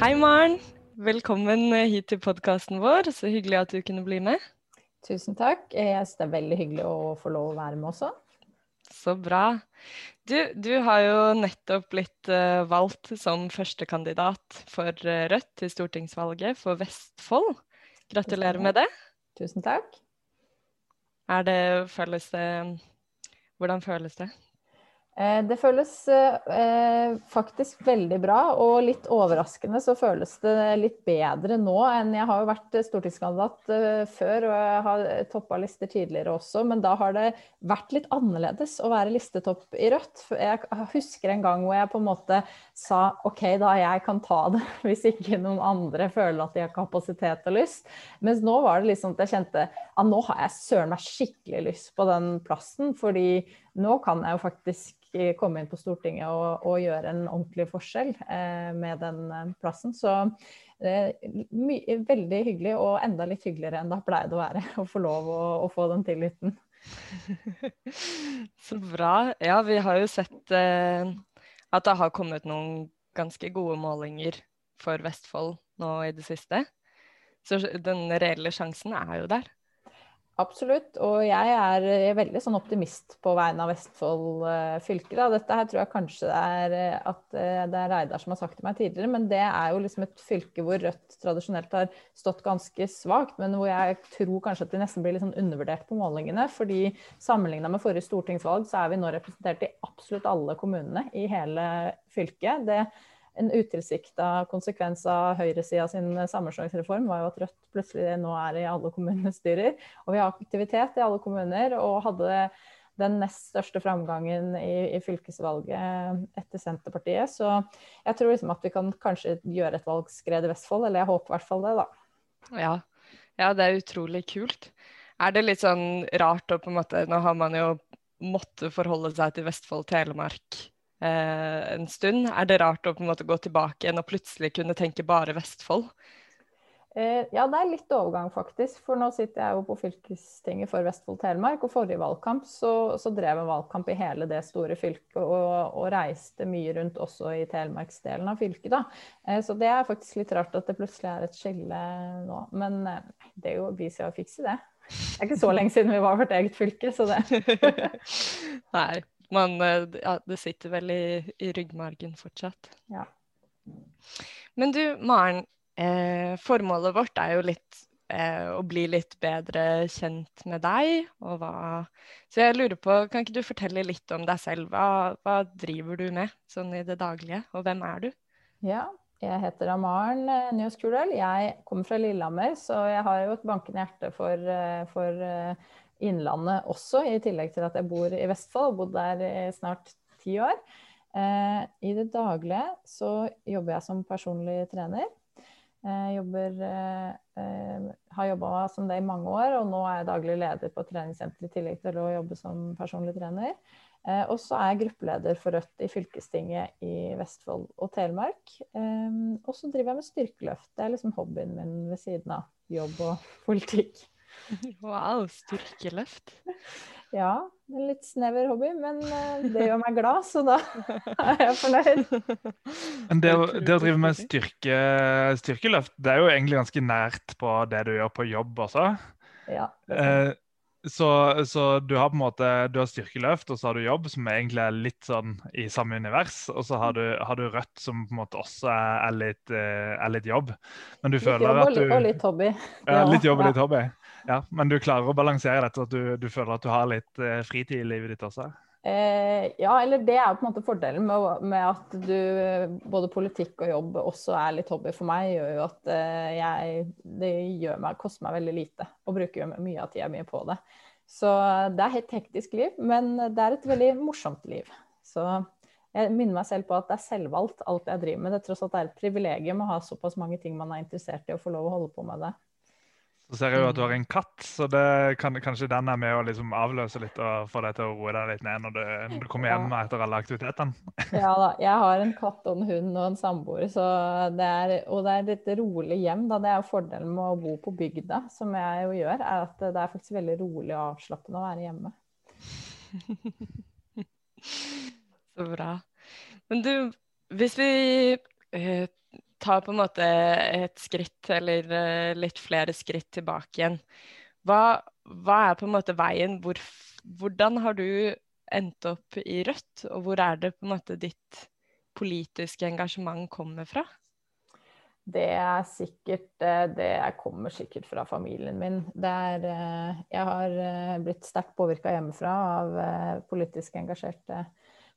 Hei, Maren. Velkommen hit til podkasten vår. Så hyggelig at du kunne bli med. Tusen takk. Jeg synes det er veldig hyggelig å få lov å være med også. Så bra. Du, du har jo nettopp blitt uh, valgt som førstekandidat for Rødt til stortingsvalget for Vestfold. Gratulerer med det. Tusen takk. Er det, føles det Hvordan føles det? Eh, det føles eh, faktisk veldig bra, og litt overraskende så føles det litt bedre nå enn Jeg har jo vært stortingskandidat eh, før, og jeg har toppa lister tidligere også, men da har det vært litt annerledes å være listetopp i Rødt. Jeg husker en gang hvor jeg på en måte sa OK, da jeg kan ta det, hvis ikke noen andre føler at de har kapasitet og lyst. Mens nå var det liksom at jeg kjente at nå har jeg søren meg skikkelig lyst på den plassen, fordi nå kan jeg jo faktisk komme inn på Stortinget og, og gjøre en ordentlig forskjell eh, med den eh, plassen. Så det er veldig hyggelig, og enda litt hyggeligere enn det pleide å være å få lov å, å få den tilliten. Så bra. Ja, vi har jo sett eh, at det har kommet noen ganske gode målinger for Vestfold nå i det siste. Så den reelle sjansen er jo der. Absolutt. Og jeg er veldig sånn optimist på vegne av Vestfold uh, fylke. Da. Dette her tror jeg kanskje er eh, at uh, det er Reidar som har sagt til meg tidligere, men det er jo liksom et fylke hvor Rødt tradisjonelt har stått ganske svakt, men hvor jeg tror kanskje at de nesten blir litt sånn undervurdert på målingene. fordi sammenligna med forrige stortingsvalg, så er vi nå representert i absolutt alle kommunene i hele fylket. Det en utilsikta konsekvens av høyresida sin sammenslåingsreform var jo at Rødt plutselig nå er i alle kommunestyrer. Og vi har aktivitet i alle kommuner, og hadde den nest største framgangen i, i fylkesvalget etter Senterpartiet. Så jeg tror liksom at vi kan kanskje gjøre et valgskred i Vestfold, eller jeg håper i hvert fall det, da. Ja. ja, det er utrolig kult. Er det litt sånn rart å på en måte Nå har man jo måttet forholde seg til Vestfold, Telemark en stund. Er det rart å på en måte gå tilbake igjen og plutselig kunne tenke bare Vestfold? Eh, ja, det er litt overgang, faktisk. For nå sitter jeg jo på fylkestinget for Vestfold Telemark. Og forrige valgkamp så, så drev jeg valgkamp i hele det store fylket og, og, reiste mye rundt også i telemarksdelen av fylket. da. Eh, så det er faktisk litt rart at det plutselig er et skille nå. Men eh, det er jo vi skal fikse det. Det er ikke så lenge siden vi var vårt eget fylke, så det Nei man, eh, ja, det sitter vel i, i ryggmargen fortsatt. Ja. Men du, Maren. Eh, formålet vårt er jo litt eh, å bli litt bedre kjent med deg. Og hva Så jeg lurer på, kan ikke du fortelle litt om deg selv? Hva, hva driver du med sånn i det daglige, og hvem er du? Ja, jeg heter Amaren eh, Njøs Kurdal. Jeg kommer fra Lillehammer, så jeg har jo et bankende hjerte for, eh, for Innlandet også, i tillegg til at jeg bor i Vestfold og bodd der i snart ti år. Eh, I det daglige så jobber jeg som personlig trener. Jeg jobber, eh, har jobba som det i mange år, og nå er jeg daglig leder på treningssenter i tillegg til å jobbe som personlig trener. Eh, og så er jeg gruppeleder for Rødt i fylkestinget i Vestfold og Telemark. og så driver jeg med styrkeløft. Det er liksom hobbyen min ved siden av jobb og politikk. Wow, styrkeløft. Ja, en litt snever hobby, men eh, det gjør meg glad, så da er jeg fornøyd. Men det, det å drive med styrke, styrkeløft, det er jo egentlig ganske nært på det du gjør på jobb også. Ja, eh, så, så, du har på en måte du har styrkeløft, og så har du jobb, som egentlig er litt sånn i samme univers. Og så har du, har du Rødt, som på en måte også er, litt, eh, er litt jobb. Men du litt føler jobb at du Og litt hobby. Ja, litt jobb og litt hobby. Ja, Men du klarer å balansere dette, at du, du føler at du har litt eh, fritid i livet ditt også? Eh, ja, eller det er på en måte fordelen med, med, at du både politikk og jobb også er litt hobby for meg, gjør jo at eh, jeg Det gjør meg, koster meg veldig lite å bruke mye av tida mi på det. Så det er et hektisk liv, men det er et veldig morsomt liv. Så jeg minner meg selv på at det er selvvalgt alt jeg driver med. Det er tross alt et privilegium å ha såpass mange ting man er interessert i, å få lov å holde på med det. Så ser jeg jo at du har en katt, så det kan, kanskje den er med å liksom avløse litt og få deg til å roe deg litt ned når du, når du kommer hjem ja. etter alle aktivitetene. ja da. Jeg har en katt og en hund og en samboer, og det er et rolig hjem. Da. Det er jo fordelen med å bo på bygda, som jeg jo gjør, er at det er faktisk veldig rolig og avslappende å være hjemme. Så bra. Men du, hvis vi eh, tar på en måte et skritt, eller uh, litt flere skritt tilbake igjen. Hva, hva, er på en måte veien? Hvor, hvordan har du endt opp i Rødt, og hvor er det på en måte ditt politiske engasjement kommer fra? Det er sikkert eh, Det kommer sikkert fra familien min. Er, eh, jeg har eh, blitt sterkt påvirka hjemmefra av politisk engasjerte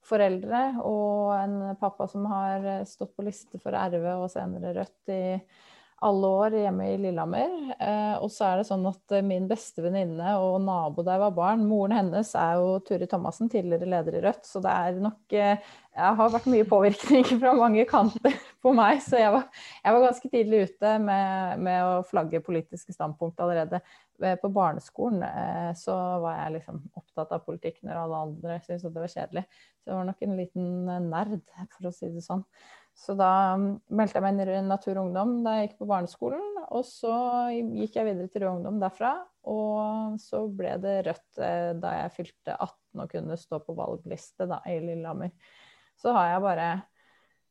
foreldre. Og en pappa som har stått på liste for RV og senere Rødt i alle år hjemme i Lillehammer. Eh, og så er det sånn at eh, min beste venninne og nabo jeg var barn, moren hennes er jo Turi Thomassen, tidligere leder i Rødt. Så det er nok eh, Jeg har vært mye påvirkning fra mange kanter på meg. Så jeg var, jeg var ganske tidlig ute med, med, å flagge politiske standpunkt allerede. Eh, på barneskolen eh, så var jeg liksom opptatt av politikk når alle andre syntes at det var kjedelig. Så jeg var nok en liten nerd, for å si det sånn. Så da um, meldte jeg meg inn i Natur og Ungdom da jeg gikk på barneskolen. Og så gikk jeg videre til Rød Ungdom derfra. Og så ble det Rødt eh, da jeg fylte 18 og kunne stå på valgliste da, i Lillehammer. Så har jeg bare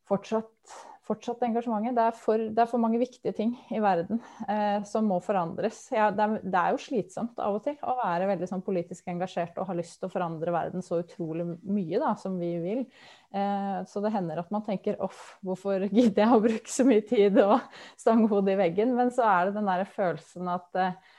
fortsatt fortsatt engasjementet. Det er, for, det er for, mange viktige ting i verden eh, som må forandres. Ja, det, er, det, er, jo slitsomt av og til å være veldig sånn, politisk engasjert og ha lyst til å forandre verden så utrolig mye da, som vi vil. Eh, så det hender at man tenker off, hvorfor gidder jeg å bruke så mye tid og stange hodet i veggen? Men så er det den der følelsen at eh,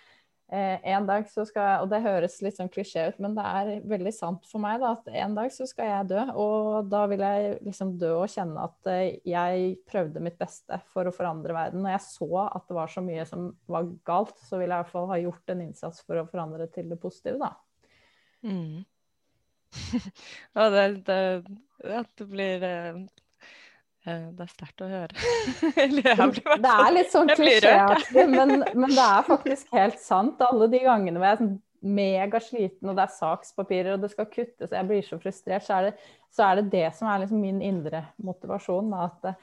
Eh, en dag så skal, Og det høres litt sånn klisjé ut, men det er veldig sant for meg da, at en dag så skal jeg dø. Og da vil jeg liksom dø og kjenne at eh, jeg prøvde mitt beste for å forandre verden. Når jeg så at det var så mye som var galt, så vil jeg i hvert fall ha gjort en innsats for å forandre til det positive, da. Mm. ja, det, det, det, blir eh, Eh, det er sterkt å høre. det er litt sånn klisjéaktig, men, men, det er faktisk helt sant. Alle de gangene hvor jeg er sånn megasliten, og det er sakspapirer, og det skal kuttes, og jeg blir så frustrert, så er det så er det, det, som er liksom min indre motivasjon. At,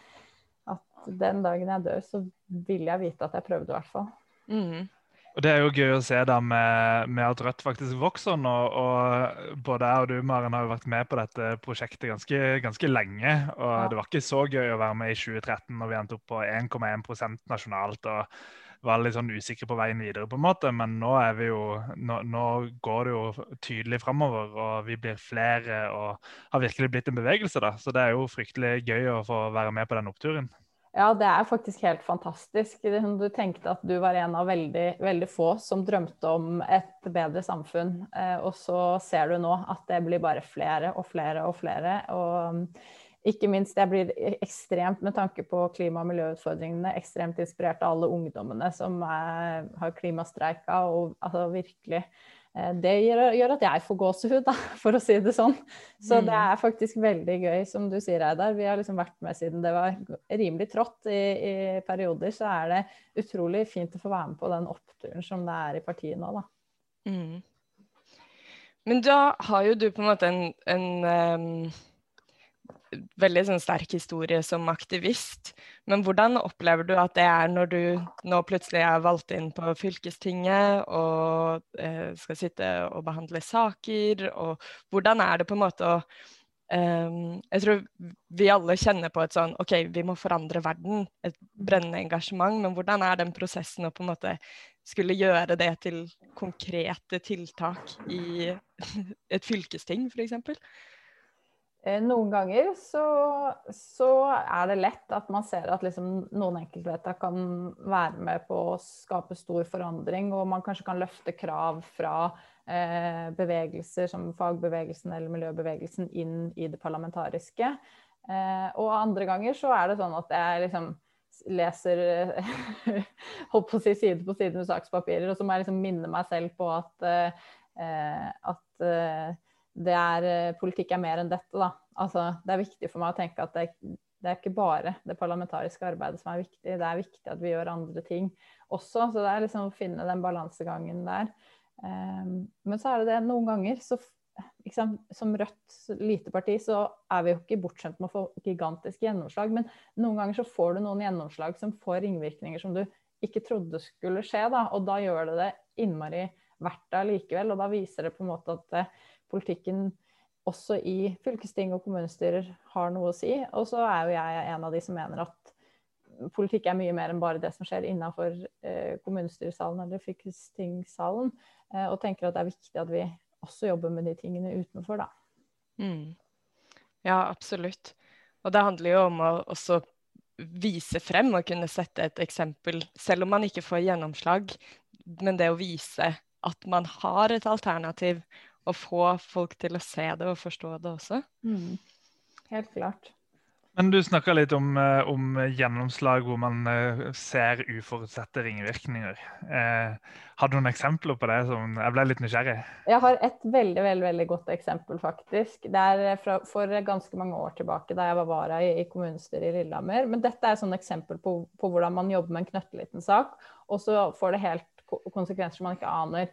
at, den dagen jeg dør, så vil jeg vite at jeg prøvde, i hvert fall. Mm. Og Det er jo gøy å se da med, med at Rødt faktisk vokser nå. og Både jeg og du Maren, har jo vært med på dette prosjektet ganske, ganske lenge. og ja. Det var ikke så gøy å være med i 2013 når vi endte opp på 1,1% nasjonalt. og var litt sånn usikre på veien videre, på en måte, men nå, er vi jo, nå, nå går det jo tydelig framover. Og vi blir flere og har virkelig blitt en bevegelse. da, Så det er jo fryktelig gøy å få være med på den oppturen. Ja, det er faktisk helt fantastisk. Du tenkte at du var en av veldig, veldig få som drømte om et bedre samfunn. Eh, og så ser du nå at det blir bare flere og flere og flere. Og ikke minst, jeg blir ekstremt, med tanke på klima- og miljøutfordringene, ekstremt inspirert av alle ungdommene som er, har klimastreika og altså virkelig det gjør, at jeg får gåsehud, da, for å si det sånn. Så det mm. er faktisk veldig gøy, som du sier, Eidar. Vi har liksom vært med siden det var rimelig trått i, i, perioder. Så er det utrolig fint å få være med på den oppturen som det er i partiet nå, da. Mm. Men da har jo du på en måte en, en um veldig sånn, sterk historie som aktivist. Men hvordan opplever du at det er når du nå plutselig er valgt inn på fylkestinget og eh, skal sitte og behandle saker? Og hvordan er det på en måte å um, Jeg tror vi alle kjenner på et sånn OK, vi må forandre verden. Et brennende engasjement. Men hvordan er den prosessen å på en måte skulle gjøre det til konkrete tiltak i et fylkesting, f.eks.? Eh, noen ganger så, så, er det lett at man ser at liksom noen enkeltvedtak kan være med på å skape stor forandring, og man kanskje kan løfte krav fra eh, bevegelser som fagbevegelsen eller miljøbevegelsen inn i det parlamentariske. Eh, og andre ganger så er det sånn at jeg liksom leser holdt på å si side på side med sakspapirer, og så må jeg liksom minne meg selv på at, eh, at eh, det er, eh, politikk er mer enn dette, da. Altså, det er viktig for meg å tenke at det, det, er ikke bare det parlamentariske arbeidet som er viktig, det er viktig at vi gjør andre ting også. Så det er liksom å finne den balansegangen der. Um, men så er det det noen ganger så liksom, Som Rødt lite parti så er vi jo ikke bortskjemt med å få gigantisk gjennomslag, men noen ganger så får du noen gjennomslag som får ringvirkninger som du ikke trodde skulle skje, da. Og da gjør det det innmari verdt det allikevel. Og da viser det på en måte at politikken også i fylkesting og kommunestyrer har noe å si. Og så er jo jeg en av de som mener at politikk er mye mer enn bare det som skjer innafor eh, kommunestyresalen eller fylkestingsalen. Eh, og tenker at det er viktig at vi også jobber med de tingene utenfor, da. Mm. Ja, absolutt. Og det handler jo om å også vise frem og kunne sette et eksempel, selv om man ikke får gjennomslag. Men det å vise at man har et alternativ, og få folk til å se det og forstå det også. Mm. Helt klart. Men du snakka litt om, eh, om, gjennomslag hvor man eh, ser uforutsette ringvirkninger. Eh, har du noen eksempler på det? som Jeg ble litt nysgjerrig. Jeg har et veldig veldig, veldig godt eksempel, faktisk. Det er eh, fra, for ganske mange år tilbake, da jeg var vara i, i kommunestyret i Lillehammer. Men dette er et eksempel på, på, hvordan man jobber med en knøtteliten sak, og så får det helt konsekvenser man ikke aner.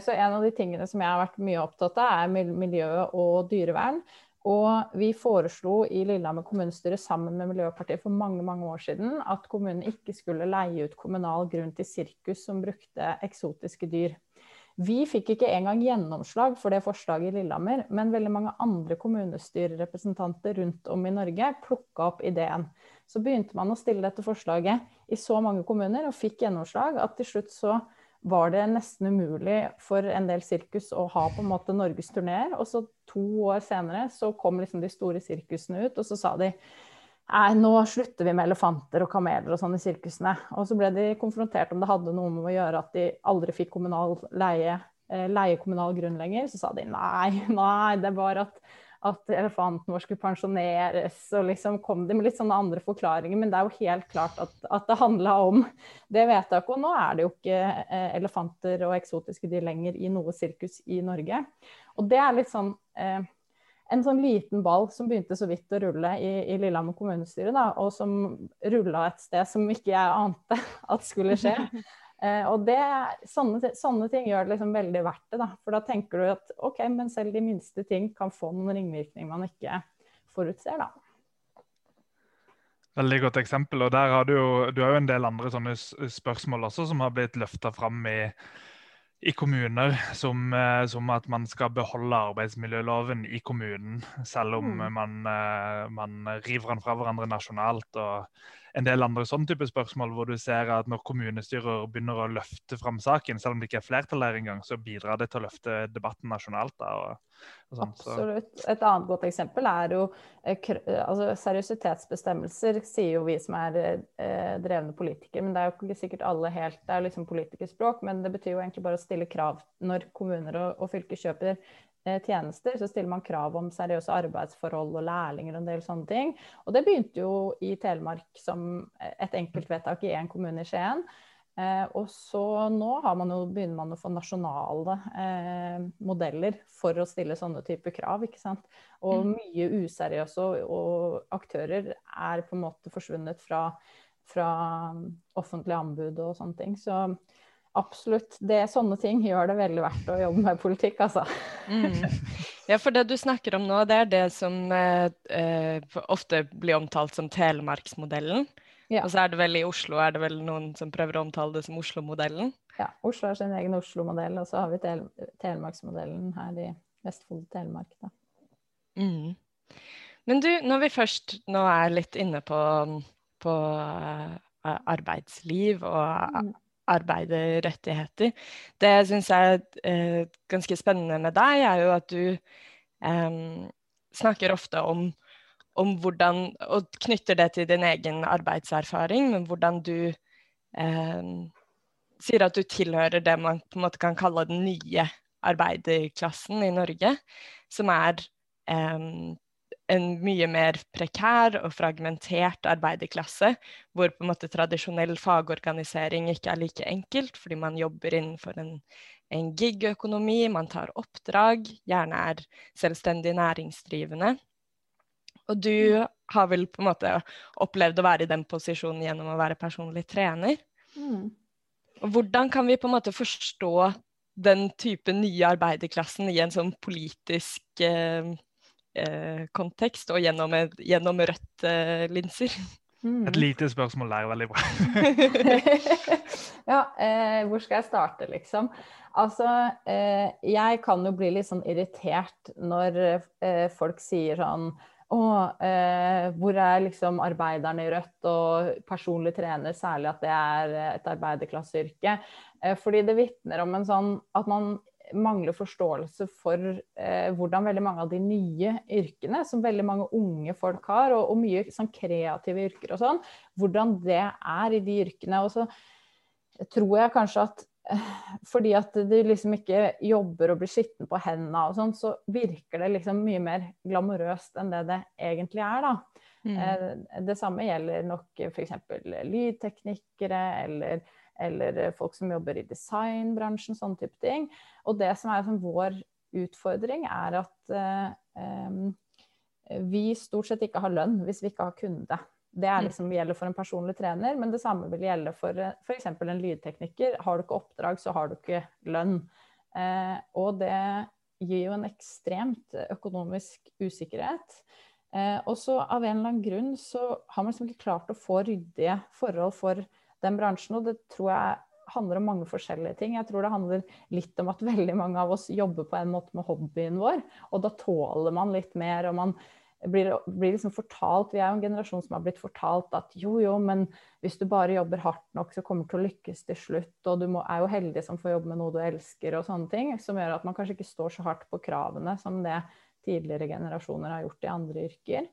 Så en av de tingene som jeg har vært mye opptatt av, er miljø og dyrevern. Og vi foreslo i Lillehammer kommunestyre sammen med Miljøpartiet for mange mange år siden at kommunen ikke skulle leie ut kommunal grunn til sirkus som brukte eksotiske dyr. Vi fikk ikke engang gjennomslag for det forslaget i Lillehammer, men veldig mange andre kommunestyrerepresentanter rundt om i Norge plukka opp ideen. Så begynte man å stille dette forslaget i så mange kommuner og fikk gjennomslag at til slutt så var det nesten umulig for en del sirkus å ha på en måte norgesturneer. Og så to år senere så kom liksom de store sirkusene ut, og så sa de Nei, nå slutter vi med elefanter og kameler og sånn i sirkusene. Og så ble de konfrontert om det hadde noe med å gjøre at de aldri fikk kommunal leie, eh, leie kommunal grunn lenger. Så sa de nei, nei, det var at at elefanten vår skulle pensjoneres, og liksom kom de med litt sånne andre forklaringer. Men det er jo helt klart at, at det handla om det vedtaket. Og nå er det jo ikke eh, elefanter og eksotiske dyr lenger i noe sirkus i Norge. Og det er litt sånn eh, en sånn liten ball som begynte så vidt å rulle i, i Lillehammer kommunestyre, da, og som rulla et sted som ikke jeg ante at skulle skje. Eh, og det, sånne, sånne, ting gjør det liksom veldig verdt det. Da. For da tenker du at ok, men selv de minste ting kan få noen ringvirkninger man ikke forutser. da. Veldig godt eksempel. og der har Du jo, du har jo en del andre sånne spørsmål også som har blitt løfta fram i, i kommuner, som, eh, som, at man skal beholde arbeidsmiljøloven i kommunen, selv om mm. man, eh, man river den fra hverandre nasjonalt. og en del andre sånne type spørsmål, hvor du ser at når kommunestyrer begynner å løfte fram saken, selv om det ikke er flertall der engang, så bidrar det til å løfte debatten nasjonalt. Da, og, og sånt, Absolutt. Et annet godt eksempel er jo eh, altså, seriøsitetsbestemmelser, sier jo vi som er eh, drevne politikere. Men det er jo ikke sikkert alle helt Det er liksom politikerspråk, men det betyr jo egentlig bare å stille krav når kommuner og, og fylker kjøper Eh, tjenester, så stiller man krav om seriøse arbeidsforhold og lærlinger og en del sånne ting. Og det begynte jo i Telemark som et enkeltvedtak i én kommune i Skien. Eh, og så nå man jo, begynner man å få nasjonale eh, modeller for å stille sånne typer krav. ikke sant? Og mm. mye useriøse og, og aktører er på en måte forsvunnet fra, fra offentlige anbud og sånne ting. Så Absolutt. Det, sånne ting gjør det veldig verdt å jobbe med politikk, altså. Mm. Ja, for det du snakker om nå, det er det som eh, eh ofte blir omtalt som Telemarksmodellen. Ja. Og så er det vel i Oslo er det vel noen som prøver å omtale det som Oslo-modellen? Ja, Oslo har sin egen Oslo-modell, og så har vi tel Telemarksmodellen her i Vestfold Telemark. Da. Mm. Men du, når vi først nå er litt inne på, på uh, arbeidsliv og mm arbeiderrettigheter. Det jeg syns er eh, ganske spennende med deg, er jo at du eh, snakker ofte om, om, hvordan Og knytter det til din egen arbeidserfaring, men hvordan du eh, sier at du tilhører det man på en måte kan kalle den nye arbeiderklassen i Norge, som er eh, en mye mer prekær og fragmentert arbeiderklasse, hvor på en måte tradisjonell fagorganisering ikke er like enkelt, fordi man jobber innenfor en, en gig-økonomi, man tar oppdrag, gjerne er selvstendig næringsdrivende. Og du mm. har vel på en måte opplevd å være i den posisjonen gjennom å være personlig trener. Mm. Hvordan kan vi på en måte forstå den type nye arbeiderklassen i en sånn politisk eh, kontekst og gjennom, gjennom Rødt-linser. Mm. Et lite spørsmål der, veldig bra. ja, eh, hvor skal jeg starte, liksom? Altså, eh, jeg kan jo bli litt sånn irritert når eh, folk sier sånn Og eh, hvor er liksom arbeiderne i Rødt og personlig trener, særlig at det er et arbeiderklasseyrke. Eh, fordi det vitner om en sånn at man mangler forståelse for eh, hvordan veldig mange av de nye yrkene, som veldig mange unge folk har, og, og mye sånn kreative yrker og sånn, hvordan det er i de yrkene. Og så tror jeg kanskje at fordi at du liksom ikke jobber og blir skitten på hendene og sånn, så virker det liksom mye mer glamorøst enn det det egentlig er, da. Mm. Eh, det samme gjelder nok f.eks. lydteknikere eller, eller, folk som jobber i designbransjen, sånne type ting. Og det som er liksom vår utfordring, er at eh, vi stort sett ikke har lønn hvis vi ikke har kunde. Det er mm. liksom, gjelder for en personlig trener, men det samme vil gjelde for eh, f.eks. en lydtekniker. Har du ikke oppdrag, så har du ikke lønn. Eh, og det gir jo en ekstremt økonomisk usikkerhet. Eh, og så av en eller annen grunn så har man liksom ikke klart å få ryddige forhold for den bransjen, og det tror jeg handler om mange forskjellige ting. Jeg tror det handler litt om at veldig mange av oss jobber på en måte med hobbyen vår, og da tåler man litt mer. og man blir, blir liksom fortalt, Vi er jo en generasjon som har blitt fortalt at jo, jo, men hvis du bare jobber hardt nok, så kommer du til å lykkes til slutt. Og du må, er jo heldig som får jobbe med noe du elsker, og sånne ting. Som gjør at man kanskje ikke står så hardt på kravene som det tidligere generasjoner har gjort i andre yrker.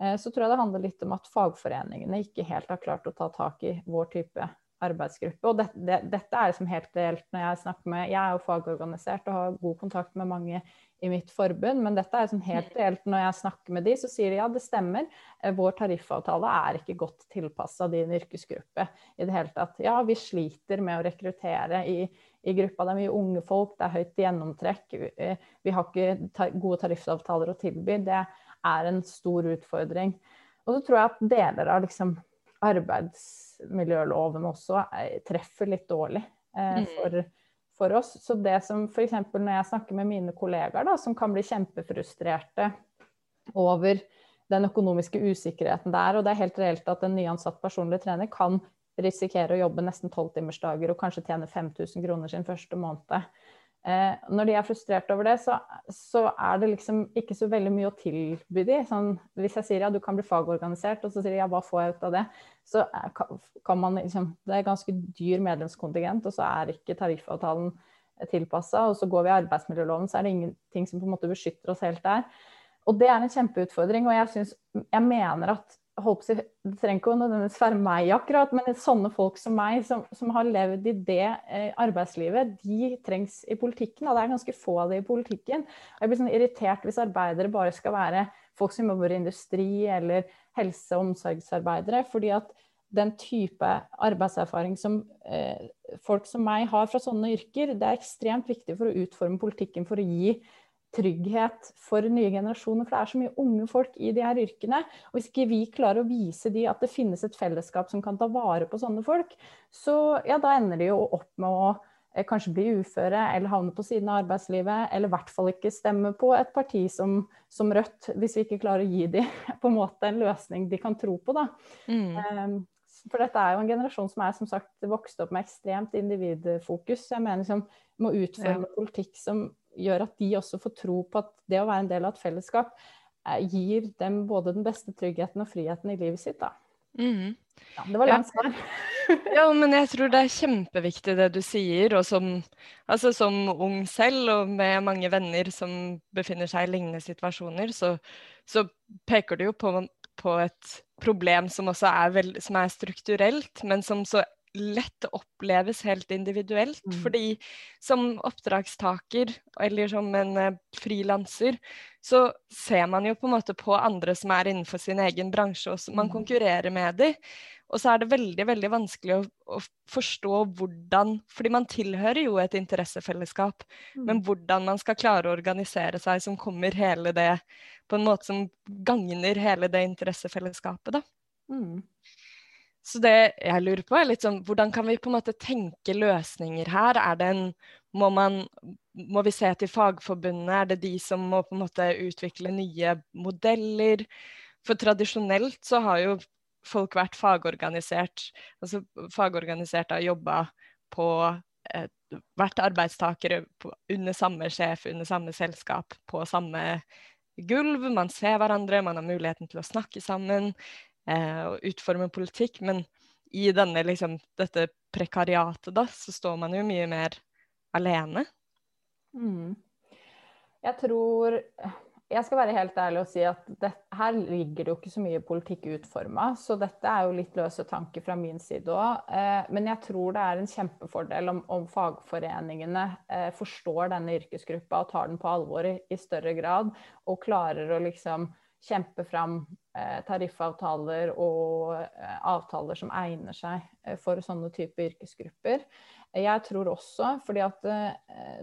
Eh, så tror jeg det handler litt om at fagforeningene ikke helt har klart å ta tak i vår type arbeidsgruppe. Og det, det, dette er liksom helt reelt når jeg snakker med Jeg er jo fagorganisert og har god kontakt med mange i mitt forbund, men dette er sånn helt reelt. Når jeg snakker med de, så sier de ja, det stemmer. Eh, vår tariffavtale er ikke godt tilpassa din yrkesgruppe i det hele tatt. Ja, vi sliter med å rekruttere i, i gruppa. Det er mye unge folk, det er høyt gjennomtrekk. Vi, eh, har ikke ta gode tariffavtaler å tilby. Det er en stor utfordring. Og så tror jeg at deler av liksom arbeidsmiljøloven også eh, treffer litt dårlig eh, mm. for for oss. Så det som f.eks. når jeg snakker med mine kollegaer, da, som kan bli kjempefrustrerte over den økonomiske usikkerheten der, og det er helt reelt at en nyansatt personlig trener kan risikere å jobbe nesten tolvtimersdager og kanskje tjene 5000 kroner sin første måned. Eh, når de er frustrert over det, så, så, er det liksom ikke så veldig mye å tilby de. Sånn, hvis jeg sier ja, du kan bli fagorganisert, og så sier de ja, hva får jeg ut av det? Så kan man liksom Det er ganske dyr medlemskontingent, og så er ikke tariffavtalen tilpassa. Og så går vi i arbeidsmiljøloven, så er det ingenting som på en måte beskytter oss helt der. Og det er en kjempeutfordring, og jeg, synes, jeg mener at si, Det trenger ikke å nødvendigvis være meg akkurat, men sånne folk som meg, som, som har levd i det eh, arbeidslivet, de trengs i politikken. Og det er ganske få av det i politikken. Jeg blir sånn irritert hvis arbeidere bare skal være folk som jobber i industri eller helse- og omsorgsarbeidere. fordi at den type arbeidserfaring som eh, folk som meg har fra sånne yrker, det er ekstremt viktig for å utforme politikken for å gi trygghet for nye generasjoner. For det er så mye unge folk i de her yrkene. Og hvis ikke vi klarer å vise de at det finnes et fellesskap som kan ta vare på sånne folk, så ja, da ender de jo opp med å eh, kanskje bli uføre eller havne på siden av arbeidslivet, eller i hvert fall ikke stemme på et parti som, som Rødt, hvis vi ikke klarer å gi dem på en måte en løsning de kan tro på. da. Mm. Eh, for dette er jo en generasjon som er som sagt vokst opp med ekstremt individfokus. Jeg mener som vi må utforme ja. politikk som gjør at de også får tro på at det å være en del av et fellesskap eh, gir dem både den beste tryggheten og friheten i livet sitt. da. Mm. Ja, det var langt svar. ja, men jeg tror det er kjempeviktig det du sier. Og som, altså som ung selv og med mange venner som befinner seg i lignende situasjoner, så, så peker du jo på, på, et problem som også er, veld, som er strukturelt, men som så lett oppleves helt individuelt. Mm. Fordi som oppdragstaker eller som en uh, frilanser, så ser man jo på en måte på andre som er innenfor sin egen bransje, og man mm. konkurrerer med dem. Og så er det veldig veldig vanskelig å, å, forstå hvordan Fordi man tilhører jo et interessefellesskap, mm. men hvordan man skal klare å organisere seg som kommer hele det På en måte som gagner hele det interessefellesskapet, da. Mm. Så det jeg lurer på, er litt sånn hvordan kan vi på en måte tenke løsninger her? Er det en må, man, må vi se til fagforbundene? Er det de som må på en måte utvikle nye modeller? For tradisjonelt så har jo folk vært fagorganisert. Altså fagorganiserte har jobba på eh, vært arbeidstakere på, under samme sjef, under samme selskap, på samme gulv, man ser hverandre, man har muligheten til å snakke sammen eh, og utforme politikk. Men i denne, liksom, dette prekariatet, da, så står man jo mye mer alene. Mm. Jeg tror jeg skal være helt ærlig og si at det, her ligger det jo ikke så mye politikk utforma, så dette er jo litt løse tanker fra min side òg. Eh, men jeg tror det er en kjempefordel om, om fagforeningene eh, forstår denne yrkesgruppa og tar den på alvor i, i større grad, og klarer å liksom kjempe fram eh, tariffavtaler og eh, avtaler som egner seg eh, for sånne type yrkesgrupper. Jeg tror også, fordi at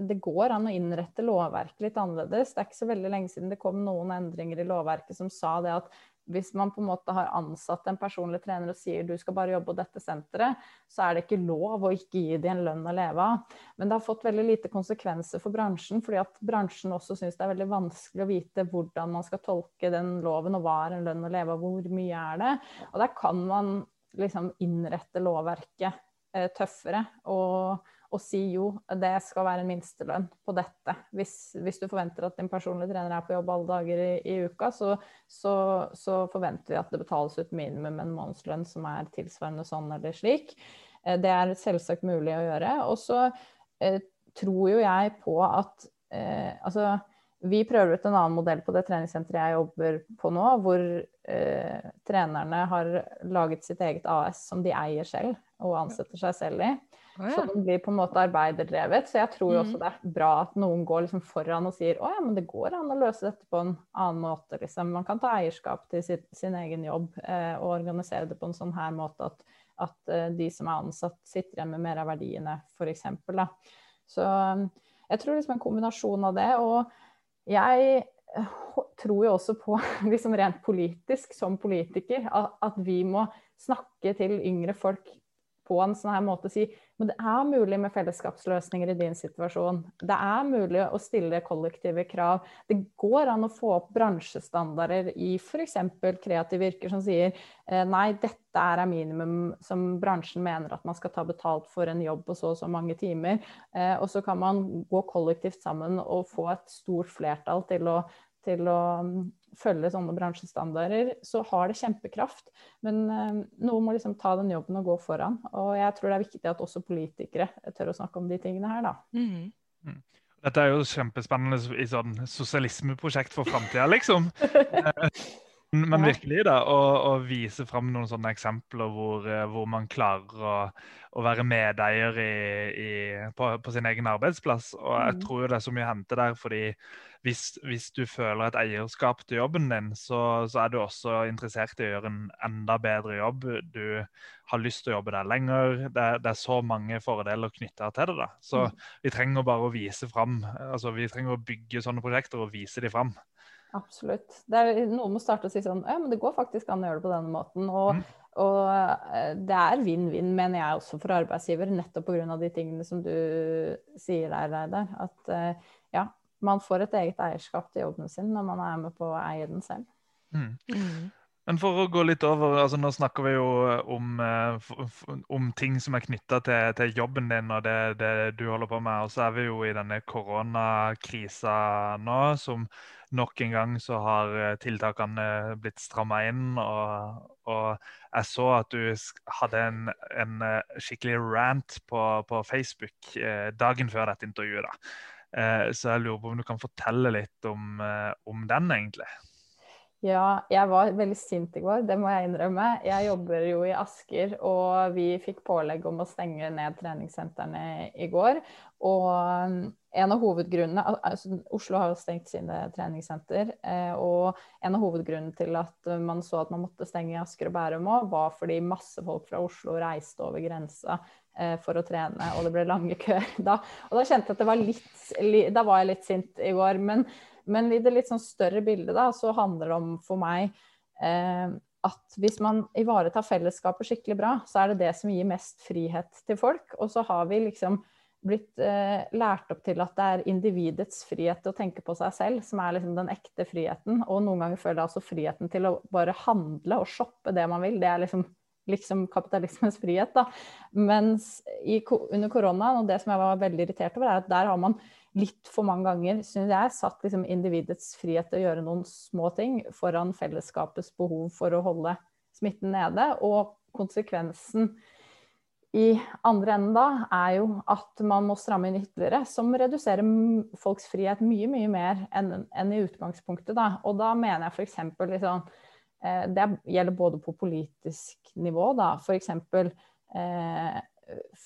det går an å innrette lovverket litt annerledes. Det er ikke så veldig lenge siden det kom noen endringer i lovverket som sa det at hvis man på en måte har ansatt en personlig trener og sier du skal bare jobbe på dette senteret, så er det ikke lov å ikke gi dem en lønn å leve av. Men det har fått veldig lite konsekvenser for bransjen, fordi at bransjen også syns det er veldig vanskelig å vite hvordan man skal tolke den loven, og hva er en lønn å leve av, hvor mye er det. Og der kan man liksom innrette lovverket Eh, tøffere og, og, si jo, det skal være en minstelønn på dette. Hvis, hvis, du forventer at din personlige trener er på jobb alle dager i, i uka, så, så, så, forventer vi at det betales ut minimum en månedslønn som er tilsvarende sånn eller slik. Eh, det er selvsagt mulig å gjøre. Og så eh, tror jo jeg på at eh, altså vi prøver ut en annen modell på det treningssenteret jeg jobber på nå, hvor eh, trenerne har laget sitt eget AS som de eier selv og ansetter seg selv i. Oh, ja. Så den blir på en måte arbeiderdrevet. Så jeg tror jo også mm. det er bra at noen går liksom foran og sier å ja, men det går an å løse dette på en annen måte. Liksom. Man kan ta eierskap til sin, sin egen jobb eh, og organisere det på en sånn her måte at, at eh, de som er ansatt, sitter igjen med mer av verdiene, f.eks. Så jeg tror liksom en kombinasjon av det. og jeg eh, tror jo også på, liksom rent politisk, som politiker, at vi må snakke til yngre folk på en sånn her måte si men det er mulig med fellesskapsløsninger i din situasjon. Det er mulig å stille kollektive krav. Det går an å få opp bransjestandarder i f.eks. kreative yrker som sier eh, nei, dette er minimum som bransjen mener at man skal ta betalt for en jobb på så og så mange timer. Eh, og så kan man gå kollektivt sammen og få et stort flertall til å, til å følge sånne bransjestandarder, så har det kjempekraft. Men eh, noen må liksom ta den jobben og gå foran. Og jeg tror det er viktig at også politikere tør å snakke om de tingene her, da. Mm. Mm. Dette er jo kjempespennende i sånn sosialismeprosjekt for framtida, liksom. Men virkelig, da, å, å vise fram noen sånne eksempler hvor, eh, hvor man klarer å, å være medeier i, i, på, på, sin egen arbeidsplass. Og jeg mm. tror det er så mye å hente der, fordi hvis, hvis, du føler et eierskap til jobben din, så, så, er du også interessert i å gjøre en enda bedre jobb. Du har lyst til å jobbe der lenger. Det, det er så mange fordeler knytta til det. da. Så mm. vi trenger bare å vise fram. Altså, vi trenger å bygge sånne prosjekter og vise de fram. Absolutt. Det Er, noen må starte å si sånn Ja, men det går faktisk an å gjøre det på denne måten. Og, mm. og eh, det er vinn-vinn, mener jeg også for arbeidsgiver, nettopp pga. de tingene som du sier der, Reidar. At eh, ja, man får et eget eierskap til jobben sin når man er med på å eie den selv. Mm. Mm. Men for å gå litt over, altså Nå snakker vi jo om, om ting som er knytta til, til, jobben din og det, det, du holder på med. Og så er vi jo i denne koronakrisa nå, som nok en gang så har eh, tiltakene blitt stramma inn. Og, og, jeg så at du hadde en, en eh, skikkelig rant på, på, Facebook eh, dagen før dette intervjuet. da. Så jeg lurer på om du kan fortelle litt om, om den, egentlig. Ja, jeg var veldig sint i går, det må jeg innrømme. Jeg jobber jo i Asker, og vi fikk pålegg om å stenge ned treningssentrene i går. Og en av hovedgrunnene altså Oslo har jo stengt sine treningssenter. Eh, og en av hovedgrunnene til at man så at man måtte stenge i Asker og Bærum òg, var fordi masse folk fra Oslo reiste over grensa eh, for å trene, og det ble lange køer da. Og da kjente jeg at det var litt Da var jeg litt sint i går. men men i det litt sånn større bildet da, så handler det om for meg eh, at hvis man ivaretar fellesskapet skikkelig bra, så er det det som gir mest frihet til folk. Og så har vi liksom blitt eh, lært opp til at det er individets frihet til å tenke på seg selv som er liksom den ekte friheten. Og noen ganger føler jeg altså friheten til å bare handle og shoppe det man vil. Det er liksom, liksom kapitalismens frihet. da. Mens i, under koronaen, og det som jeg var veldig irritert over, er at der har man litt for mange ganger, syns jeg, satt liksom individets frihet til å gjøre noen små ting foran fellesskapets behov for å holde smitten nede. Og konsekvensen i andre enden da er jo at man må stramme inn ytterligere, som reduserer folks frihet mye, mye mer enn, enn i utgangspunktet. Da. Og da mener jeg f.eks. Liksom, eh, det gjelder både på politisk nivå, da. F.eks. Eh,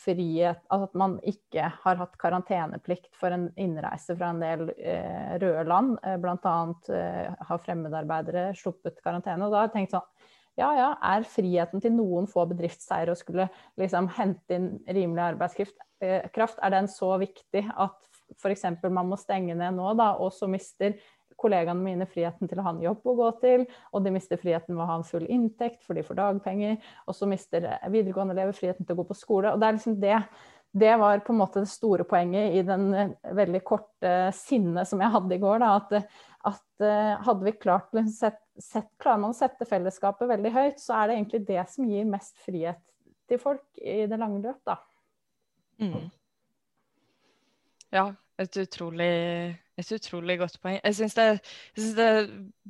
frihet Altså at man ikke har hatt karanteneplikt for en innreise fra en del eh, røde land. Eh, Bl.a. Eh, har fremmedarbeidere sluppet karantene. Og da har jeg tenkt sånn ja ja, er friheten til noen få bedriftseiere å skulle liksom hente inn rimelig arbeidskraft, eh, er den så viktig at f.eks. man må stenge ned nå, da, og så mister kollegaene mine friheten til å ha en jobb å gå til, og de mister friheten ved å ha en full inntekt, for de får dagpenger, og så mister videregående elever friheten til å gå på skole. Og det er liksom det. Det var på en måte det store poenget i den eh, veldig korte sinnet som jeg hadde i går. Da, at, at eh, hadde vi klart sett, sett, Klarer man å sette fellesskapet veldig høyt, så er det egentlig det som gir mest frihet til folk i det lange løp, da. Mm. Ja, et utrolig et utrolig godt poeng. Jeg syns det, det, er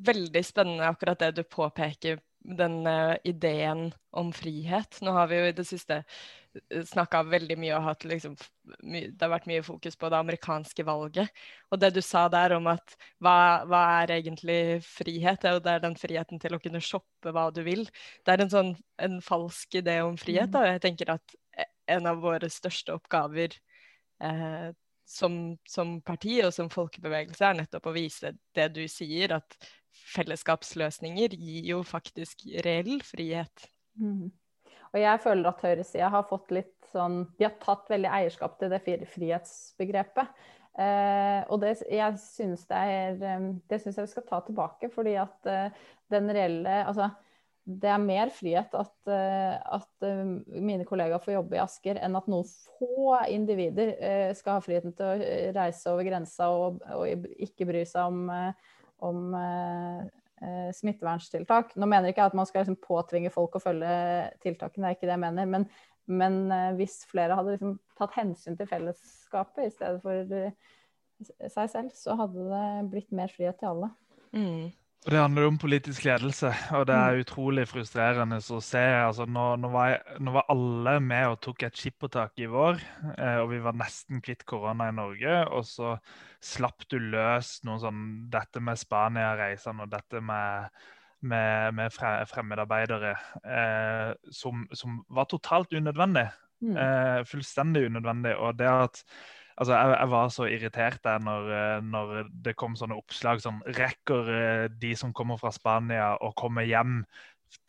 veldig spennende akkurat det du påpeker, den uh, ideen om frihet. Nå har vi jo i det siste eh, snakka veldig mye og hatt liksom Det har vært mye fokus på det amerikanske valget. Og det du sa der om at hva, hva er egentlig frihet? Det er den friheten til å kunne shoppe hva du vil. Det er en sånn en falsk idé om frihet. Da. Jeg tenker at eh, en av våre største oppgaver eh, som, som, parti og som folkebevegelse er nettopp å vise det du sier, at fellesskapsløsninger gir jo faktisk reell frihet. Mm. Og jeg føler at høyresida har fått litt sånn De har tatt veldig eierskap til det frihetsbegrepet. Eh, og det, jeg synes det, er, eh, det syns jeg vi skal ta tilbake, fordi at eh, den reelle Altså det er mer frihet at, eh, at, eh, mine kollegaer får jobbe i Asker, enn at noen få individer eh, skal ha friheten til å reise over grensa og, og ikke bry seg om, om smitteverntiltak. Nå mener ikke jeg at man skal liksom påtvinge folk å følge tiltakene, det er ikke det jeg mener. Men, men hvis flere hadde liksom tatt hensyn til fellesskapet i stedet for seg selv, så hadde det blitt mer frihet til alle. Mm. Det handler om politisk ledelse, og det er mm. utrolig frustrerende å se. Altså, nå, nå, var jeg, nå, var alle med og tok et skippertak i vår, eh, og vi var nesten kvitt korona i Norge. Og så slapp du løs noe sånn dette med Spania-reisene og dette med, med, med fremmedarbeidere eh, som, som, var totalt unødvendig. Mm. Eh, fullstendig unødvendig. Og det at Altså, jeg, jeg, var så irritert der når, eh, når, det kom sånne oppslag sånn Rekker eh, de som kommer fra Spania å komme hjem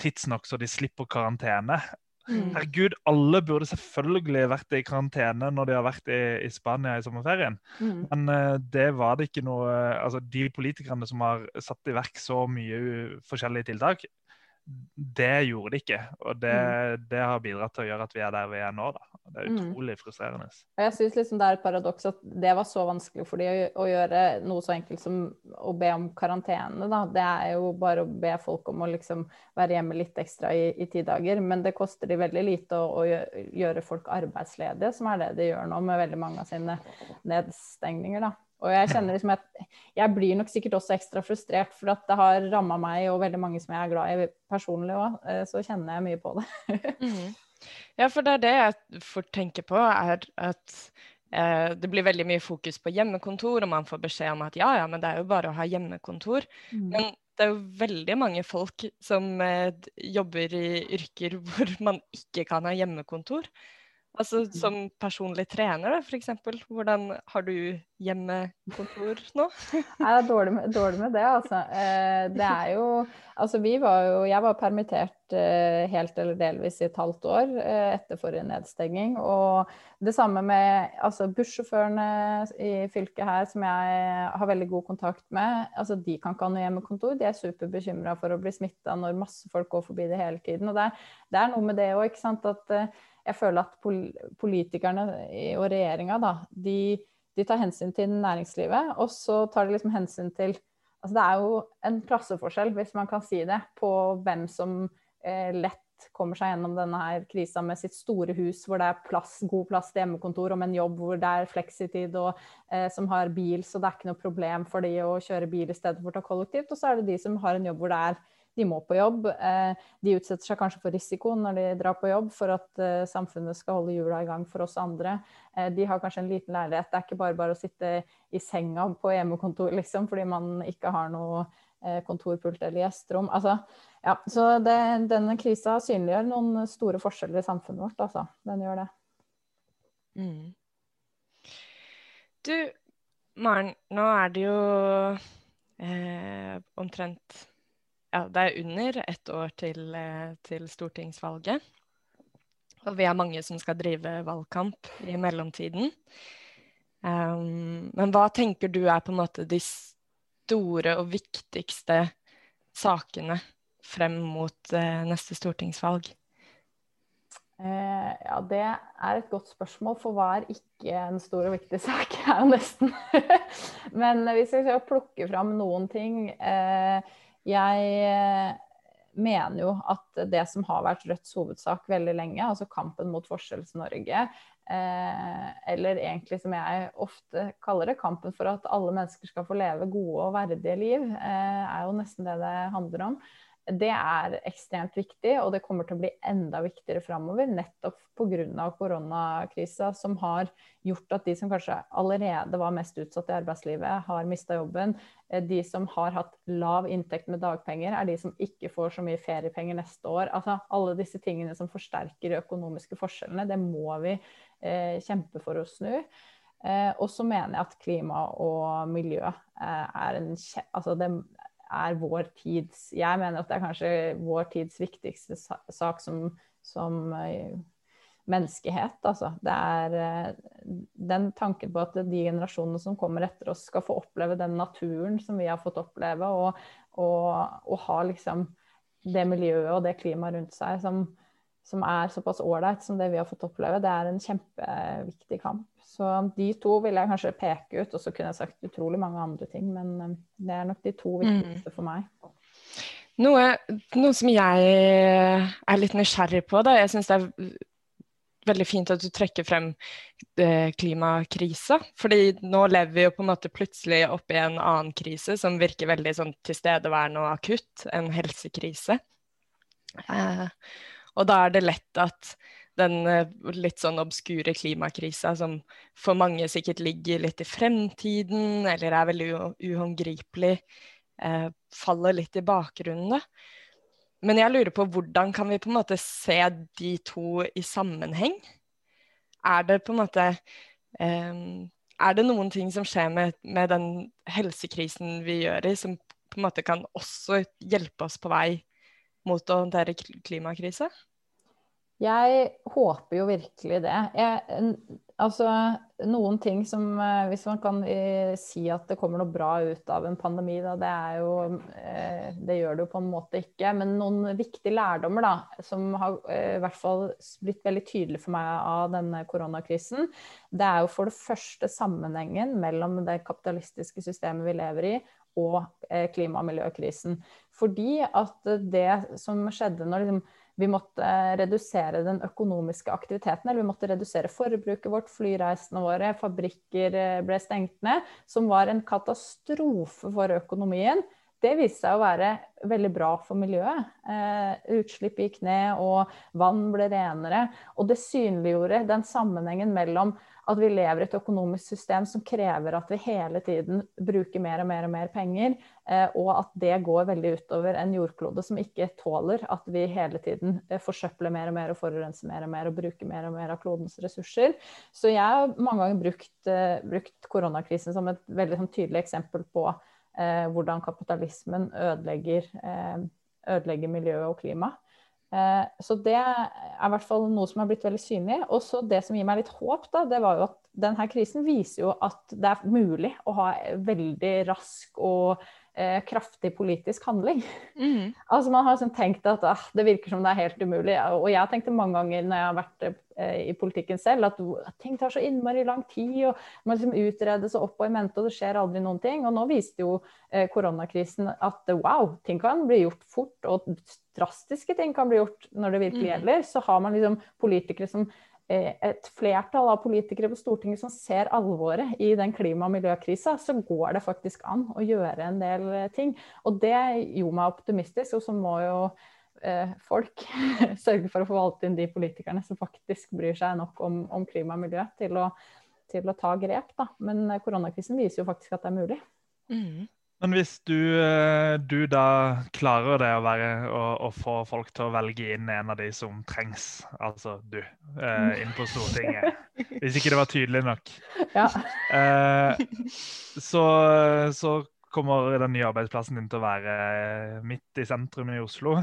tidsnok så de slipper karantene? Mm. Herregud, alle burde selvfølgelig vært i karantene når de har vært i, i Spania i sommerferien. Mm. Men uh, det var det ikke noe Altså, de politikerne som har satt i verk så mye forskjellige tiltak, det gjorde de ikke. Og det, mm. det, har bidratt til å gjøre at vi er der vi er nå. Da. Det er mm. utrolig mm. frustrerende. Og jeg syns liksom det er et paradoks at det var så vanskelig for de å, å, gjøre noe så enkelt som å be om karantene. Da. Det er jo bare å be folk om å liksom være hjemme litt ekstra i, i ti dager. Men det koster de veldig lite å, å, gjøre folk arbeidsledige, som er det de gjør nå med veldig mange av sine nedstengninger. da. Og jeg kjenner liksom at jeg blir nok sikkert også ekstra frustrert, for at det har ramma meg og veldig mange som jeg er glad i personlig òg. Eh, så kjenner jeg mye på det. mm. Ja, for det er det jeg fort tenker på, er at eh, det blir veldig mye fokus på hjemmekontor, og man får beskjed om at ja, ja, men det er jo bare å ha hjemmekontor. Mm. Men det er jo veldig mange folk som eh, jobber i yrker hvor man ikke kan ha hjemmekontor. Altså som personlig trener, f.eks. Hvordan har du hjemmekontor nå? Jeg er dårlig med, dårlig med det, altså. Eh, det er jo Altså vi var jo Jeg var permittert eh, helt eller delvis i et halvt år eh, etter forrige nedstenging. Og det samme med altså bussjåførene i fylket her som jeg har veldig god kontakt med. Altså de kan ikke ha noe hjemmekontor. De er superbekymra for å bli smitta når masse folk går forbi det hele tiden. Og det er, det er noe med det òg, ikke sant. At jeg føler at politikerne og regjeringa, da, de, de, tar hensyn til næringslivet, og så tar de liksom hensyn til Altså det er jo en klasseforskjell, hvis man kan si det, på hvem som eh, lett kommer seg gjennom denne her krisa med sitt store hus hvor det er plass, god plass til hjemmekontor, og med en jobb hvor det er fleksitid, og eh, som har bil, så det er ikke noe problem for de å kjøre bil i stedet for å ta kollektivt. Og så er det de som har en jobb hvor det er de må på jobb. Eh, de utsetter seg kanskje for risiko når de drar på jobb for at eh, samfunnet skal holde hjula i gang for oss andre. Eh, de har kanskje en liten leilighet. Det er ikke bare bare å sitte i senga på hjemmekontor liksom, fordi man ikke har noe kontorpult eller gjesterom. Altså, ja, så det, denne krisa synliggjør noen store forskjeller i samfunnet vårt. Altså. Den gjør det. Mm. Du, Maren, nå er det jo eh, omtrent ja, det er under ett år til, eh, til, stortingsvalget. Og vi er mange som skal drive valgkamp i mellomtiden. Um, men hva tenker du er på en måte de store og viktigste sakene frem mot uh, neste stortingsvalg? Eh, ja, det er et godt spørsmål, for hva er ikke en stor og viktig sak? er jo nesten. Men hvis vi skal plukke fram noen ting eh, jeg eh, mener jo at det som har vært Rødts hovedsak veldig lenge, altså kampen mot Forskjells-Norge, eh, eller egentlig som jeg ofte kaller det, kampen for at alle mennesker skal få leve gode og verdige liv, eh, er jo nesten det det handler om det er ekstremt viktig, og det kommer til å bli enda viktigere framover. Nettopp pga. koronakrisa, som har gjort at de som kanskje allerede var mest utsatt i arbeidslivet, har mista jobben. Eh, de som har hatt lav inntekt med dagpenger, er de som ikke får så mye feriepenger neste år. Altså alle disse tingene som forsterker de økonomiske forskjellene, det må vi eh, kjempe for å snu. Eh, og så mener jeg at klima og miljø eh, er en altså det er vår tids Jeg mener at det er kanskje vår tids viktigste sak som, som uh, menneskehet. Altså. Det er uh, den tanken på at de generasjonene som kommer etter oss, skal få oppleve den naturen som vi har fått oppleve, og, og, og ha liksom det miljøet og det klimaet rundt seg som, som er såpass ålreit som det vi har fått oppleve. Det er en kjempeviktig kamp. Så de to vil jeg kanskje peke ut, og så kunne jeg sagt utrolig mange andre ting, men um, det er nok de to mm. viktigste for meg. Noe, noe som jeg er litt nysgjerrig på, da. Jeg syns det er veldig fint at du trekker frem eh, klimakrisa. Fordi nå lever vi jo på en måte plutselig opp i en annen krise som virker veldig sånn tilstedeværende og akutt, en helsekrise. Eh, og da er det lett at den eh, litt sånn obskure klimakrisa som for mange sikkert ligger litt i fremtiden, eller er veldig uhåndgripelig, eh, faller litt i bakgrunnen. Men jeg lurer på hvordan kan vi på en måte se de to i sammenheng? Er det på en måte eh, Er det noen ting som skjer med, med den helsekrisen vi gjør i, som på en måte kan også hjelpe oss på vei mot å håndtere klimakrisa? Jeg håper jo virkelig det. Jeg, altså, noen ting som eh, Hvis man kan eh, si at det kommer noe bra ut av en pandemi, da, det er jo eh, Det gjør det jo på en måte ikke. Men noen viktige lærdommer da, som har i hvert fall blitt veldig tydelige for meg av denne koronakrisen, det er jo for det første sammenhengen mellom det kapitalistiske systemet vi lever i, og klima- og miljøkrisen. Fordi at det som skjedde når liksom vi måtte redusere den økonomiske aktiviteten, eller vi måtte redusere forbruket vårt, flyreisene våre, fabrikker eh, ble stengt ned, som var en katastrofe for økonomien. Det viste seg å være veldig bra for miljøet. Eh, utslipp gikk ned, og vann ble renere. Og det synliggjorde den sammenhengen mellom at vi lever i et økonomisk system som krever at vi hele tiden bruker mer og mer og mer penger, eh, og at det går veldig utover en jordklode som ikke tåler at vi hele tiden eh, forsøpler mer og mer og forurenser mer og mer og bruker mer og mer av klodens ressurser. Så jeg har mange ganger brukt, eh, brukt koronakrisen som et veldig sånn, tydelig eksempel på eh, hvordan kapitalismen ødelegger, eh, ødelegger miljøet og klimaet. Eh, så det er i hvert fall noe som er blitt veldig synlig. Og så det som gir meg litt håp, da, det var jo at denne krisen viser jo at det er mulig å ha veldig rask og eh, kraftig politisk handling. Mm. Altså Man har sånn tenkt at ah, det virker som det er helt umulig. Og jeg tenkte mange ganger når jeg har vært eh, i politikken selv, at ting tar så innmari lang tid. og Man liksom utredes og opp og i mente, og det skjer aldri noen ting. Og nå viste jo eh, koronakrisen at wow, ting kan bli gjort fort, og drastiske ting kan bli gjort når det virkelig mm. gjelder. Så har man liksom politikere som et flertall av politikere på Stortinget som ser alvoret i den klima- og miljøkrisa, så går det faktisk an å gjøre en del eh, ting. Og det gjorde meg optimistisk. Og så må jo eh, folk sørge for å forvalte inn de politikerne som faktisk bryr seg nok om, om klima og miljø, til å, til å ta grep. Da. Men eh, koronakrisen viser jo faktisk at det er mulig. Mm. Men hvis du, eh, du, da klarer det å, være, å, å, få folk til å velge inn en av de som trengs, altså du, eh, inn på Stortinget Hvis ikke det var tydelig nok. Ja. Eh, så, så, kommer den nye arbeidsplassen din til å være midt i sentrum i Oslo.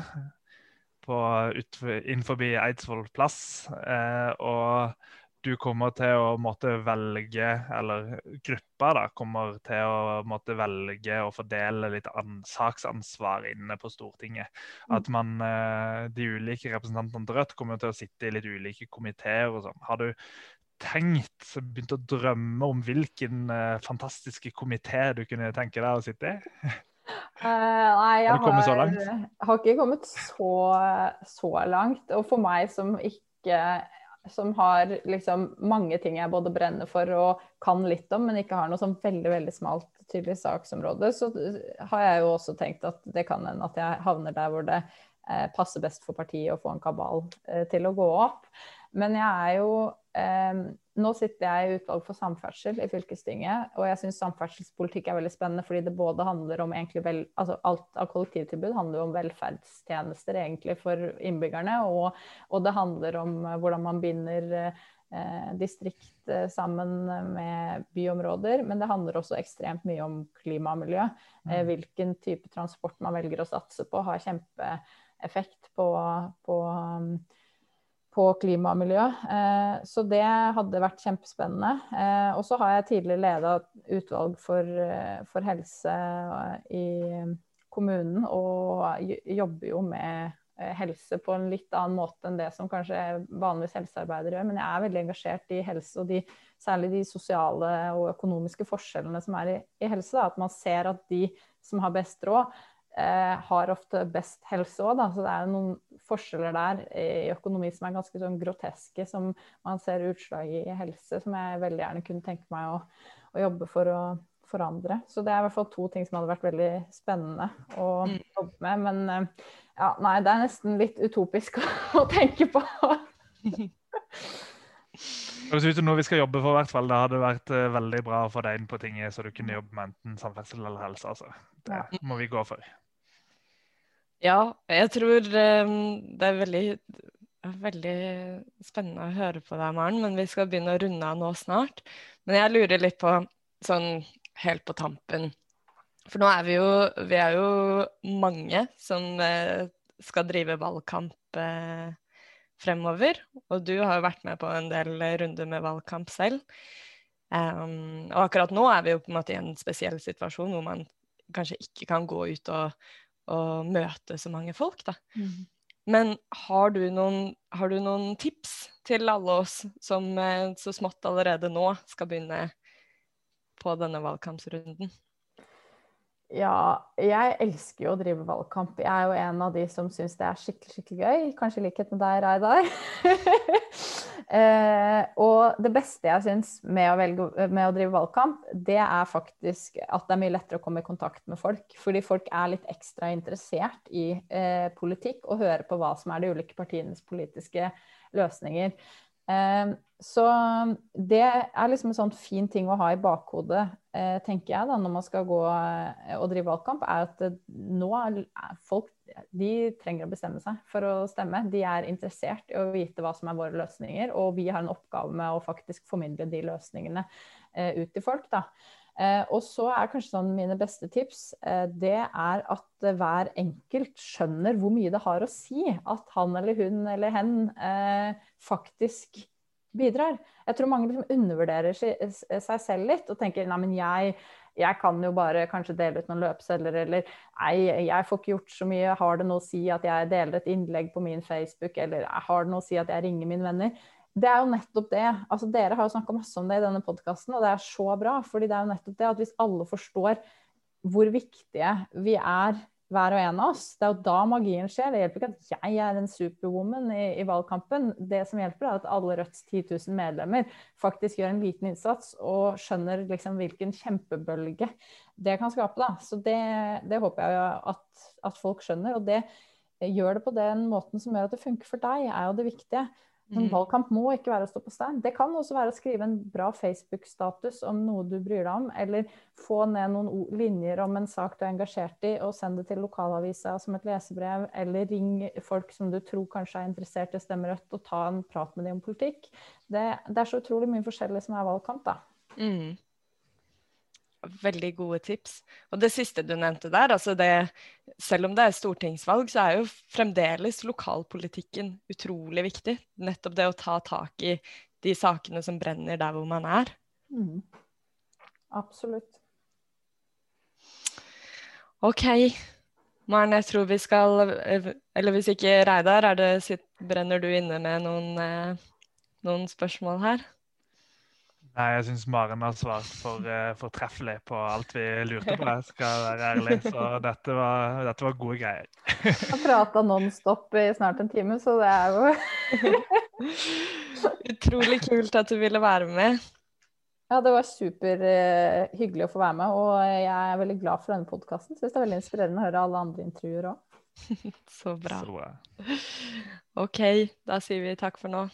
På, ut, innenfor Eidsvoll plass. Eh, og du kommer til å måtte velge, eller gruppa da, kommer til å måtte velge å fordele litt saksansvar inne på Stortinget. Mm. At man, eh, de ulike representantene til Rødt kommer til å sitte i litt ulike komiteer og sånn. Har du tenkt, begynt å drømme om hvilken uh, fantastiske komité du kunne tenke deg å sitte i? Uh, nei, jeg har, har, har, ikke kommet så, så langt. Og for meg som ikke som har liksom mange ting jeg både brenner for og kan litt om, men ikke har noe sånn veldig veldig smalt, tydelig saksområde, så har jeg jo også tenkt at det kan hende at jeg havner der hvor det eh, passer best for partiet å få en kabal eh, til å gå opp. Men jeg er jo eh, Nå sitter jeg i utvalg for samferdsel i fylkestinget, og jeg syns samferdselspolitikk er veldig spennende fordi det både handler om egentlig vel, altså Alt av kollektivtilbud handler jo om velferdstjenester egentlig for innbyggerne, og, og det handler om hvordan man binder eh, distrikt eh, sammen med byområder. Men det handler også ekstremt mye om klima og miljø. Eh, mm. hvilken type transport man velger å satse på, har kjempeeffekt på, på på klima og miljø. Eh, så det hadde vært kjempespennende. Eh, og så har jeg tidligere leda utvalg for, eh, for, helse i kommunen, og jobber jo med helse på en litt annen måte enn det som kanskje vanligvis helsearbeidere gjør. Men jeg er veldig engasjert i helse, og de, særlig de sosiale og økonomiske forskjellene som er i, i helse. Da. At man ser at de som har best råd, har ofte best helse òg, så det er noen forskjeller der i økonomi som er ganske sånn groteske, som man ser utslag i helse, som jeg veldig gjerne kunne tenke meg å, å jobbe for å forandre. Så det er i hvert fall to ting som hadde vært veldig spennende å mm. jobbe med. Men eh, ja, nei, det er nesten litt utopisk å, tenke på. Høres ut som noe vi skal jobbe for, hvert fall. Det hadde vært uh, veldig bra å få deg inn på tinget, så du kunne jobbe med enten samferdsel eller helse. Altså. Det må vi gå for. Ja, jeg tror um, det er veldig, veldig spennende å høre på deg, Maren. Men vi skal begynne å runde av nå snart. Men jeg lurer litt på, sånn helt på tampen For nå er vi jo, vi er jo mange som uh, skal drive valgkamp uh, fremover. Og du har jo vært med på en del runder med valgkamp selv. Um, og akkurat nå er vi jo på en måte i en spesiell situasjon hvor man kanskje ikke kan gå ut og å møte så mange folk, da. Mm. Men har du, noen, har du, noen, tips til alle oss som eh, så smått allerede nå skal begynne på denne valgkampsrunden? Ja, jeg elsker jo å drive valgkamp. Jeg er jo en av de som syns det er skikkelig skikkelig gøy. Kanskje i likhet med deg, Reidar. eh, og det beste jeg syns med, med, å drive valgkamp, det er faktisk at det er mye lettere å komme i kontakt med folk. Fordi folk er litt ekstra interessert i eh, politikk og hører på hva som er de ulike partienes politiske løsninger. Eh, så det er liksom en sånn fin ting å ha i bakhodet, eh, tenker jeg, da, når man skal gå eh, og drive valgkamp, er at nå er folk de trenger å bestemme seg for å stemme. De er interessert i å vite hva som er våre løsninger, og vi har en oppgave med å faktisk formidle de løsningene ut til folk. da. Og så er kanskje sånn mine beste tips det er at hver enkelt skjønner hvor mye det har å si at han eller hun eller hen faktisk bidrar. Jeg tror mange liksom undervurderer seg selv litt og tenker nei, men jeg jeg kan jo bare kanskje dele ut noen løpesedler, eller nei, jeg får ikke gjort så mye, har det noe å si at jeg deler et innlegg på min Facebook, eller har det noe å si at jeg ringer mine venner? Det er jo nettopp det. altså Dere har jo snakka masse om det i denne podkasten, og det er så bra. fordi det er jo nettopp det at hvis alle forstår hvor viktige vi er hver og en av oss. Det er jo da magien skjer. Det hjelper ikke at jeg er en superwoman i, i valgkampen. Det som hjelper, er at alle Rødts 10 000 medlemmer faktisk gjør en liten innsats og skjønner liksom hvilken kjempebølge det kan skape. Da. Så det, det håper jeg at, at, folk skjønner. Og det gjør det på den måten som gjør at det funker for deg, er jo det viktige. En mm. valgkamp må ikke være å stå på stein. Det kan også være å skrive en bra Facebook-status om noe du bryr deg om, eller få ned noen linjer om en sak du er engasjert i, og send det til lokalavisa som et lesebrev, eller ring folk som du tror kanskje er interessert i Stemme Rødt, og ta en prat med dem om politikk. Det, det, er så utrolig mye forskjellig som er valgkamp, da. Mm. Veldig gode tips. Og det siste du nevnte der, altså det, selv om det er stortingsvalg, så er jo fremdeles lokalpolitikken utrolig viktig. Nettopp det å ta tak i de sakene som brenner der hvor man er. Mm. Absolutt. OK. Maren, jeg tror vi skal Eller hvis ikke Reidar, det, brenner du inne med noen, eh, noen spørsmål her? Nei, jeg syns Maren har svart for uh, fortreffelig på alt vi lurte på. Jeg skal være ærlig. Så dette var, dette var gode greier. Jeg har prata nonstop i snart en time, så det er jo Utrolig kult at du ville være med. Ja, det var superhyggelig uh, å få være med, og jeg er veldig glad for denne podkasten. Syns det er veldig inspirerende å høre alle andre intervjuer òg. Så bra. Så, uh... OK, da sier vi takk for nå.